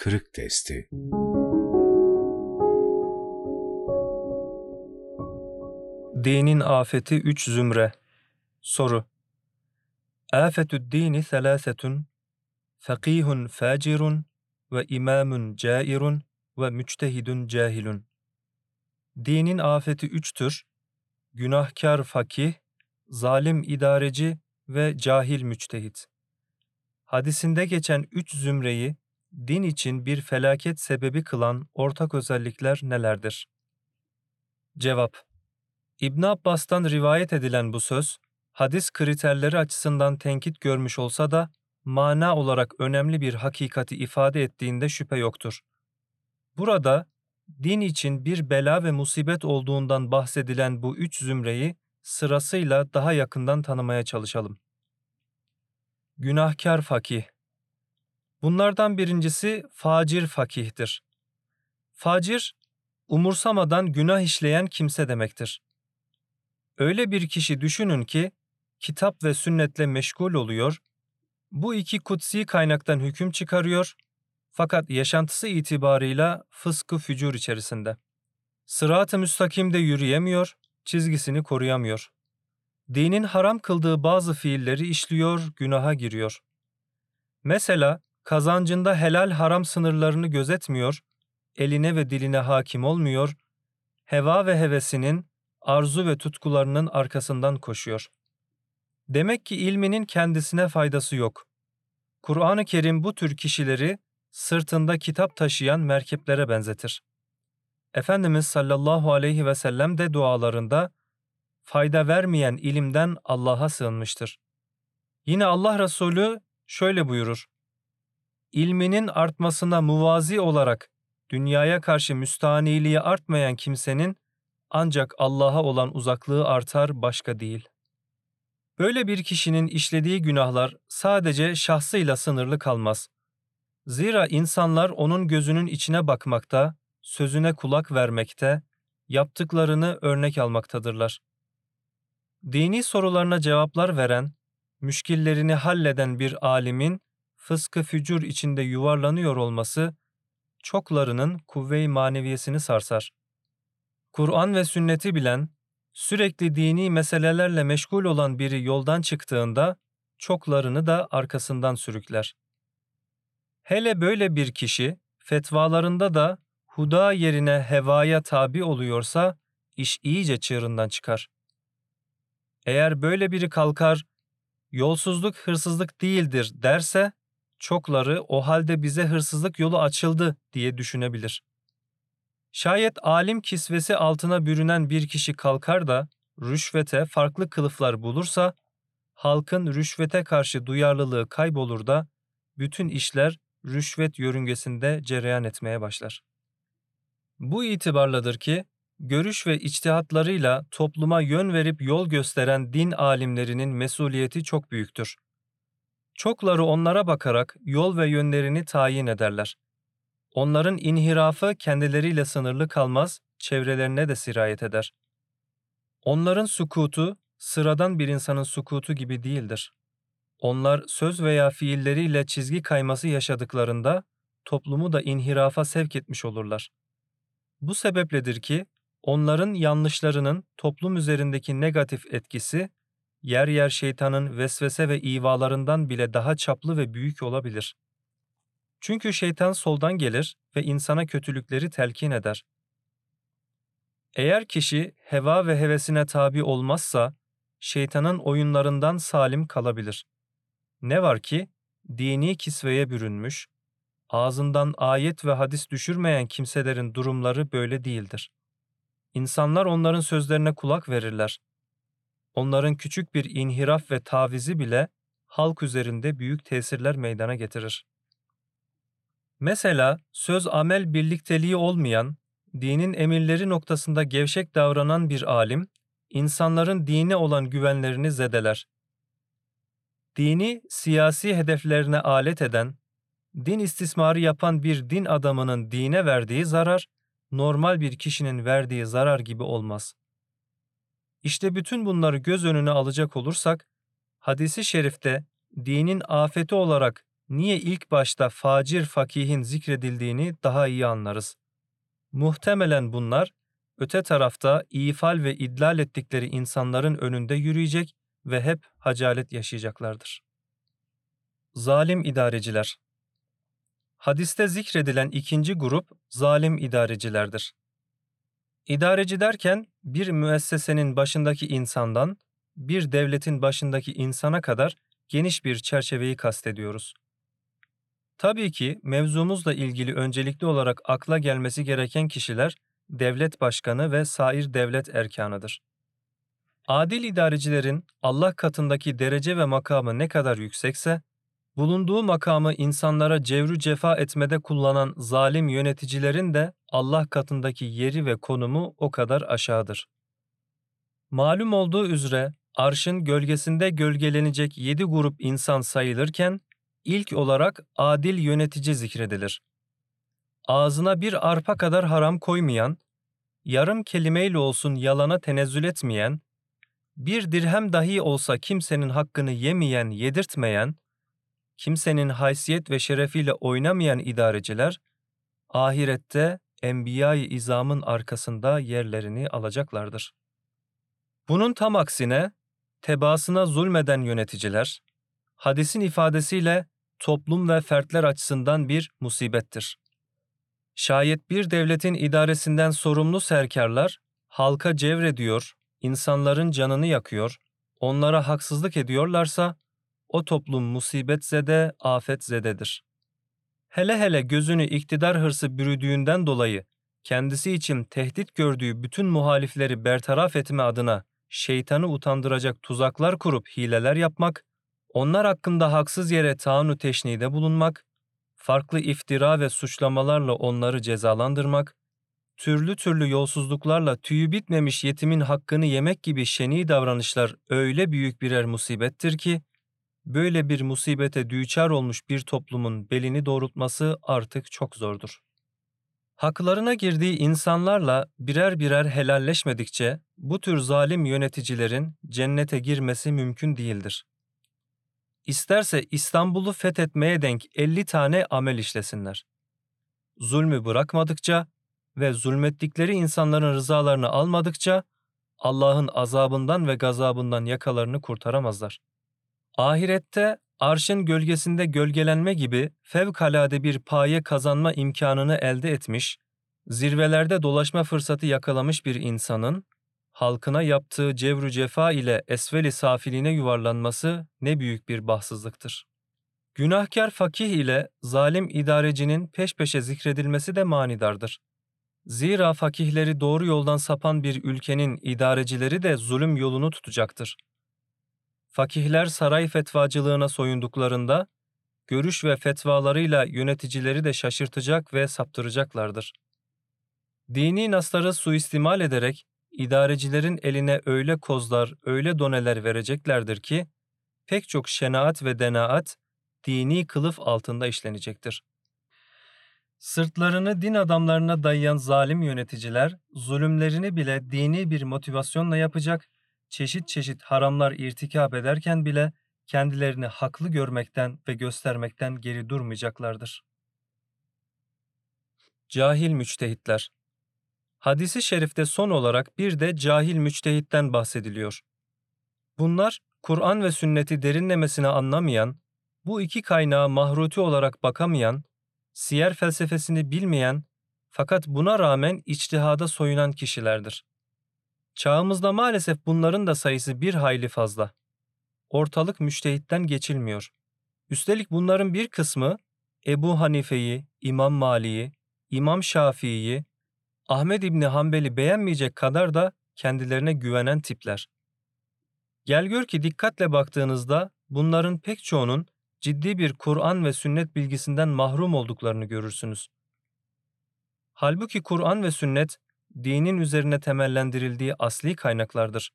kırık testi. Dinin afeti üç zümre. Soru. Afetü dini selâsetun, fakihun facirun ve imamun cairun ve müçtehidun cahilun. Dinin afeti üçtür. Günahkar fakih, zalim idareci ve cahil müçtehit. Hadisinde geçen üç zümreyi din için bir felaket sebebi kılan ortak özellikler nelerdir? Cevap İbn Abbas'tan rivayet edilen bu söz, hadis kriterleri açısından tenkit görmüş olsa da, mana olarak önemli bir hakikati ifade ettiğinde şüphe yoktur. Burada, din için bir bela ve musibet olduğundan bahsedilen bu üç zümreyi sırasıyla daha yakından tanımaya çalışalım. Günahkar fakih Bunlardan birincisi facir fakihtir. Facir, umursamadan günah işleyen kimse demektir. Öyle bir kişi düşünün ki, kitap ve sünnetle meşgul oluyor, bu iki kutsi kaynaktan hüküm çıkarıyor, fakat yaşantısı itibarıyla fıskı fücur içerisinde. Sırat-ı müstakimde yürüyemiyor, çizgisini koruyamıyor. Dinin haram kıldığı bazı fiilleri işliyor, günaha giriyor. Mesela kazancında helal haram sınırlarını gözetmiyor, eline ve diline hakim olmuyor, heva ve hevesinin, arzu ve tutkularının arkasından koşuyor. Demek ki ilminin kendisine faydası yok. Kur'an-ı Kerim bu tür kişileri sırtında kitap taşıyan merkeplere benzetir. Efendimiz sallallahu aleyhi ve sellem de dualarında fayda vermeyen ilimden Allah'a sığınmıştır. Yine Allah Resulü şöyle buyurur. İlminin artmasına muvazi olarak dünyaya karşı müstahaniliği artmayan kimsenin ancak Allah'a olan uzaklığı artar başka değil. Böyle bir kişinin işlediği günahlar sadece şahsıyla sınırlı kalmaz. Zira insanlar onun gözünün içine bakmakta, sözüne kulak vermekte, yaptıklarını örnek almaktadırlar. Dini sorularına cevaplar veren, müşkillerini halleden bir alimin fıskı fücur içinde yuvarlanıyor olması, çoklarının kuvve-i maneviyesini sarsar. Kur'an ve sünneti bilen, sürekli dini meselelerle meşgul olan biri yoldan çıktığında, çoklarını da arkasından sürükler. Hele böyle bir kişi, fetvalarında da huda yerine hevaya tabi oluyorsa, iş iyice çığırından çıkar. Eğer böyle biri kalkar, yolsuzluk hırsızlık değildir derse, çokları o halde bize hırsızlık yolu açıldı diye düşünebilir. Şayet alim kisvesi altına bürünen bir kişi kalkar da rüşvete farklı kılıflar bulursa, halkın rüşvete karşı duyarlılığı kaybolur da bütün işler rüşvet yörüngesinde cereyan etmeye başlar. Bu itibarladır ki, görüş ve içtihatlarıyla topluma yön verip yol gösteren din alimlerinin mesuliyeti çok büyüktür. Çokları onlara bakarak yol ve yönlerini tayin ederler. Onların inhirafı kendileriyle sınırlı kalmaz, çevrelerine de sirayet eder. Onların sukutu, sıradan bir insanın sukutu gibi değildir. Onlar söz veya fiilleriyle çizgi kayması yaşadıklarında toplumu da inhirafa sevk etmiş olurlar. Bu sebepledir ki onların yanlışlarının toplum üzerindeki negatif etkisi yer yer şeytanın vesvese ve ivalarından bile daha çaplı ve büyük olabilir. Çünkü şeytan soldan gelir ve insana kötülükleri telkin eder. Eğer kişi heva ve hevesine tabi olmazsa, şeytanın oyunlarından salim kalabilir. Ne var ki, dini kisveye bürünmüş, ağzından ayet ve hadis düşürmeyen kimselerin durumları böyle değildir. İnsanlar onların sözlerine kulak verirler. Onların küçük bir inhiraf ve tavizi bile halk üzerinde büyük tesirler meydana getirir. Mesela söz amel birlikteliği olmayan, dinin emirleri noktasında gevşek davranan bir alim, insanların dine olan güvenlerini zedeler. Dini siyasi hedeflerine alet eden, din istismarı yapan bir din adamının dine verdiği zarar, normal bir kişinin verdiği zarar gibi olmaz. İşte bütün bunları göz önüne alacak olursak, hadisi şerifte dinin afeti olarak niye ilk başta facir fakihin zikredildiğini daha iyi anlarız. Muhtemelen bunlar öte tarafta ifal ve idlal ettikleri insanların önünde yürüyecek ve hep hacalet yaşayacaklardır. Zalim idareciler Hadiste zikredilen ikinci grup zalim idarecilerdir. İdareci derken bir müessesenin başındaki insandan bir devletin başındaki insana kadar geniş bir çerçeveyi kastediyoruz. Tabii ki mevzumuzla ilgili öncelikli olarak akla gelmesi gereken kişiler devlet başkanı ve sair devlet erkanıdır. Adil idarecilerin Allah katındaki derece ve makamı ne kadar yüksekse, bulunduğu makamı insanlara cevrü cefa etmede kullanan zalim yöneticilerin de Allah katındaki yeri ve konumu o kadar aşağıdır. Malum olduğu üzere arşın gölgesinde gölgelenecek yedi grup insan sayılırken, ilk olarak adil yönetici zikredilir. Ağzına bir arpa kadar haram koymayan, yarım kelimeyle olsun yalana tenezzül etmeyen, bir dirhem dahi olsa kimsenin hakkını yemeyen, yedirtmeyen, kimsenin haysiyet ve şerefiyle oynamayan idareciler, ahirette enbiya-i izamın arkasında yerlerini alacaklardır. Bunun tam aksine, tebaasına zulmeden yöneticiler, hadisin ifadesiyle toplum ve fertler açısından bir musibettir. Şayet bir devletin idaresinden sorumlu serkarlar, halka cevrediyor, insanların canını yakıyor, onlara haksızlık ediyorlarsa, o toplum musibetzede, afetzededir. Hele hele gözünü iktidar hırsı bürüdüğünden dolayı, kendisi için tehdit gördüğü bütün muhalifleri bertaraf etme adına şeytanı utandıracak tuzaklar kurup hileler yapmak, onlar hakkında haksız yere taanu teşnide bulunmak, farklı iftira ve suçlamalarla onları cezalandırmak, türlü türlü yolsuzluklarla tüyü bitmemiş yetimin hakkını yemek gibi şeni davranışlar öyle büyük birer musibettir ki, böyle bir musibete düçar olmuş bir toplumun belini doğrultması artık çok zordur. Haklarına girdiği insanlarla birer birer helalleşmedikçe bu tür zalim yöneticilerin cennete girmesi mümkün değildir. İsterse İstanbul'u fethetmeye denk 50 tane amel işlesinler. Zulmü bırakmadıkça ve zulmettikleri insanların rızalarını almadıkça Allah'ın azabından ve gazabından yakalarını kurtaramazlar. Ahirette arşın gölgesinde gölgelenme gibi fevkalade bir paye kazanma imkanını elde etmiş, zirvelerde dolaşma fırsatı yakalamış bir insanın, halkına yaptığı cevru cefa ile esveli safiline yuvarlanması ne büyük bir bahtsızlıktır. Günahkar fakih ile zalim idarecinin peş peşe zikredilmesi de manidardır. Zira fakihleri doğru yoldan sapan bir ülkenin idarecileri de zulüm yolunu tutacaktır. Fakihler saray fetvacılığına soyunduklarında, görüş ve fetvalarıyla yöneticileri de şaşırtacak ve saptıracaklardır. Dini nasları suistimal ederek idarecilerin eline öyle kozlar, öyle doneler vereceklerdir ki, pek çok şenaat ve denaat dini kılıf altında işlenecektir. Sırtlarını din adamlarına dayayan zalim yöneticiler, zulümlerini bile dini bir motivasyonla yapacak, çeşit çeşit haramlar irtikap ederken bile kendilerini haklı görmekten ve göstermekten geri durmayacaklardır. Cahil müçtehitler Hadisi şerifte son olarak bir de cahil müçtehitten bahsediliyor. Bunlar, Kur'an ve sünneti derinlemesine anlamayan, bu iki kaynağa mahruti olarak bakamayan, siyer felsefesini bilmeyen fakat buna rağmen içtihada soyunan kişilerdir. Çağımızda maalesef bunların da sayısı bir hayli fazla. Ortalık müştehitten geçilmiyor. Üstelik bunların bir kısmı Ebu Hanife'yi, İmam Mali'yi, İmam Şafii'yi, Ahmed İbni Hanbel'i beğenmeyecek kadar da kendilerine güvenen tipler. Gel gör ki dikkatle baktığınızda bunların pek çoğunun ciddi bir Kur'an ve sünnet bilgisinden mahrum olduklarını görürsünüz. Halbuki Kur'an ve sünnet dinin üzerine temellendirildiği asli kaynaklardır.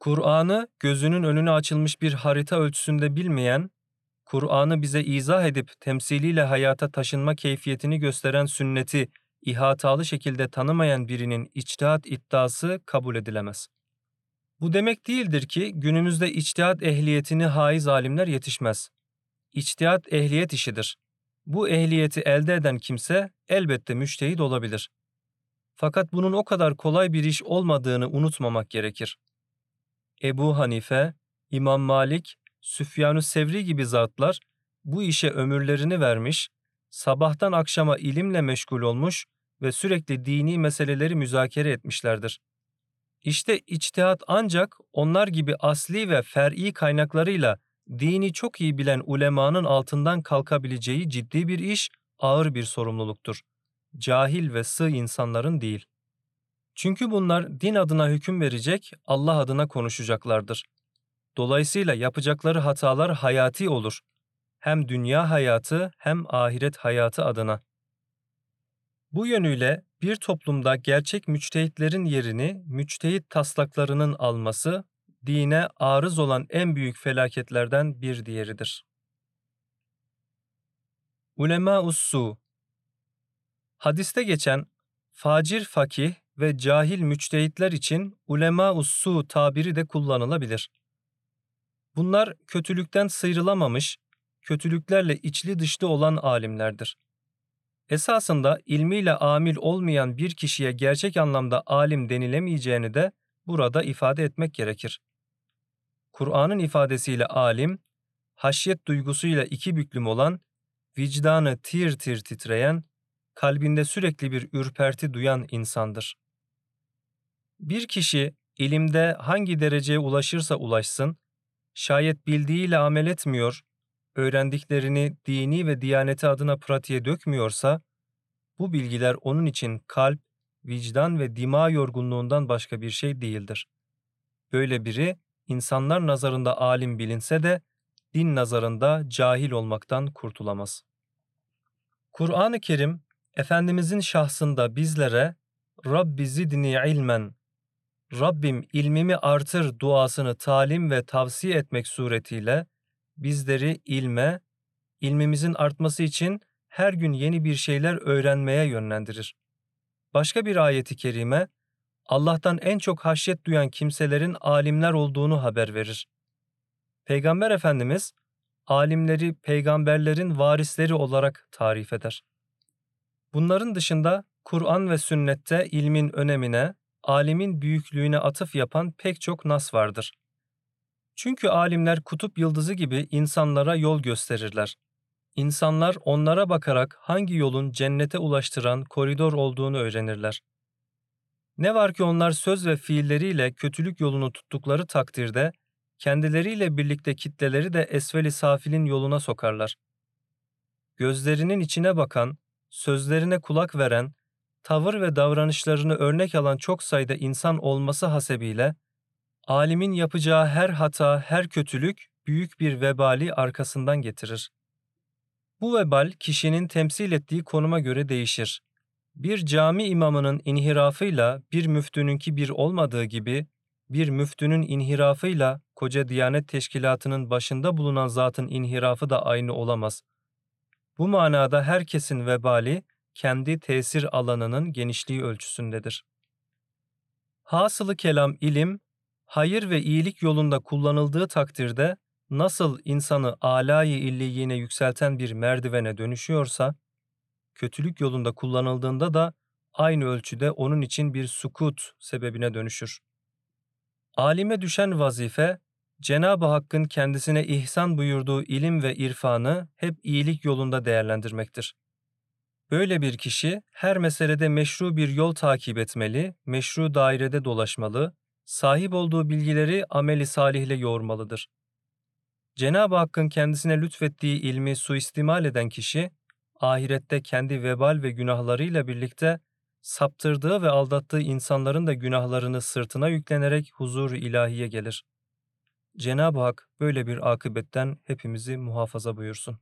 Kur'an'ı gözünün önüne açılmış bir harita ölçüsünde bilmeyen, Kur'an'ı bize izah edip temsiliyle hayata taşınma keyfiyetini gösteren sünneti ihatalı şekilde tanımayan birinin içtihat iddiası kabul edilemez. Bu demek değildir ki günümüzde içtihat ehliyetini haiz alimler yetişmez. içtihat ehliyet işidir. Bu ehliyeti elde eden kimse elbette müçtehit olabilir. Fakat bunun o kadar kolay bir iş olmadığını unutmamak gerekir. Ebu Hanife, İmam Malik, Süfyan-ı Sevri gibi zatlar bu işe ömürlerini vermiş, sabahtan akşama ilimle meşgul olmuş ve sürekli dini meseleleri müzakere etmişlerdir. İşte içtihat ancak onlar gibi asli ve fer'i kaynaklarıyla dini çok iyi bilen ulemanın altından kalkabileceği ciddi bir iş, ağır bir sorumluluktur. Cahil ve sığ insanların değil. Çünkü bunlar din adına hüküm verecek, Allah adına konuşacaklardır. Dolayısıyla yapacakları hatalar hayati olur. Hem dünya hayatı hem ahiret hayatı adına. Bu yönüyle bir toplumda gerçek müçtehitlerin yerini müçtehit taslaklarının alması, dine arız olan en büyük felaketlerden bir diğeridir. Ulema Su Hadiste geçen facir fakih ve cahil müçtehitler için ulema su tabiri de kullanılabilir. Bunlar kötülükten sıyrılamamış, kötülüklerle içli dışlı olan alimlerdir. Esasında ilmiyle amil olmayan bir kişiye gerçek anlamda alim denilemeyeceğini de burada ifade etmek gerekir. Kur'an'ın ifadesiyle alim, haşyet duygusuyla iki büklüm olan, vicdanı tir tir titreyen, kalbinde sürekli bir ürperti duyan insandır. Bir kişi ilimde hangi dereceye ulaşırsa ulaşsın, şayet bildiğiyle amel etmiyor, öğrendiklerini dini ve diyaneti adına pratiğe dökmüyorsa, bu bilgiler onun için kalp, vicdan ve dima yorgunluğundan başka bir şey değildir. Böyle biri, insanlar nazarında alim bilinse de, din nazarında cahil olmaktan kurtulamaz. Kur'an-ı Kerim, Efendimizin şahsında bizlere, Rabbi zidni ilmen, Rabbim ilmimi artır duasını talim ve tavsiye etmek suretiyle, bizleri ilme, ilmimizin artması için her gün yeni bir şeyler öğrenmeye yönlendirir. Başka bir ayeti kerime, Allah'tan en çok haşyet duyan kimselerin alimler olduğunu haber verir. Peygamber Efendimiz, alimleri peygamberlerin varisleri olarak tarif eder. Bunların dışında Kur'an ve sünnette ilmin önemine, alimin büyüklüğüne atıf yapan pek çok nas vardır. Çünkü alimler kutup yıldızı gibi insanlara yol gösterirler. İnsanlar onlara bakarak hangi yolun cennete ulaştıran koridor olduğunu öğrenirler. Ne var ki onlar söz ve fiilleriyle kötülük yolunu tuttukları takdirde kendileriyle birlikte kitleleri de esveli safilin yoluna sokarlar. Gözlerinin içine bakan, sözlerine kulak veren, tavır ve davranışlarını örnek alan çok sayıda insan olması hasebiyle alimin yapacağı her hata, her kötülük büyük bir vebali arkasından getirir. Bu vebal kişinin temsil ettiği konuma göre değişir. Bir cami imamının inhirafıyla bir müftününki bir olmadığı gibi, bir müftünün inhirafıyla koca Diyanet Teşkilatı'nın başında bulunan zatın inhirafı da aynı olamaz. Bu manada herkesin vebali kendi tesir alanının genişliği ölçüsündedir. Hasılı kelam ilim, hayır ve iyilik yolunda kullanıldığı takdirde nasıl insanı alayı illiyine yükselten bir merdivene dönüşüyorsa, kötülük yolunda kullanıldığında da aynı ölçüde onun için bir sukut sebebine dönüşür. Alime düşen vazife, Cenab-ı Hakk'ın kendisine ihsan buyurduğu ilim ve irfanı hep iyilik yolunda değerlendirmektir. Böyle bir kişi her meselede meşru bir yol takip etmeli, meşru dairede dolaşmalı, sahip olduğu bilgileri ameli salihle yoğurmalıdır. Cenab-ı Hakk'ın kendisine lütfettiği ilmi suistimal eden kişi, ahirette kendi vebal ve günahlarıyla birlikte saptırdığı ve aldattığı insanların da günahlarını sırtına yüklenerek huzur ilahiye gelir. Cenab-ı Hak böyle bir akıbetten hepimizi muhafaza buyursun.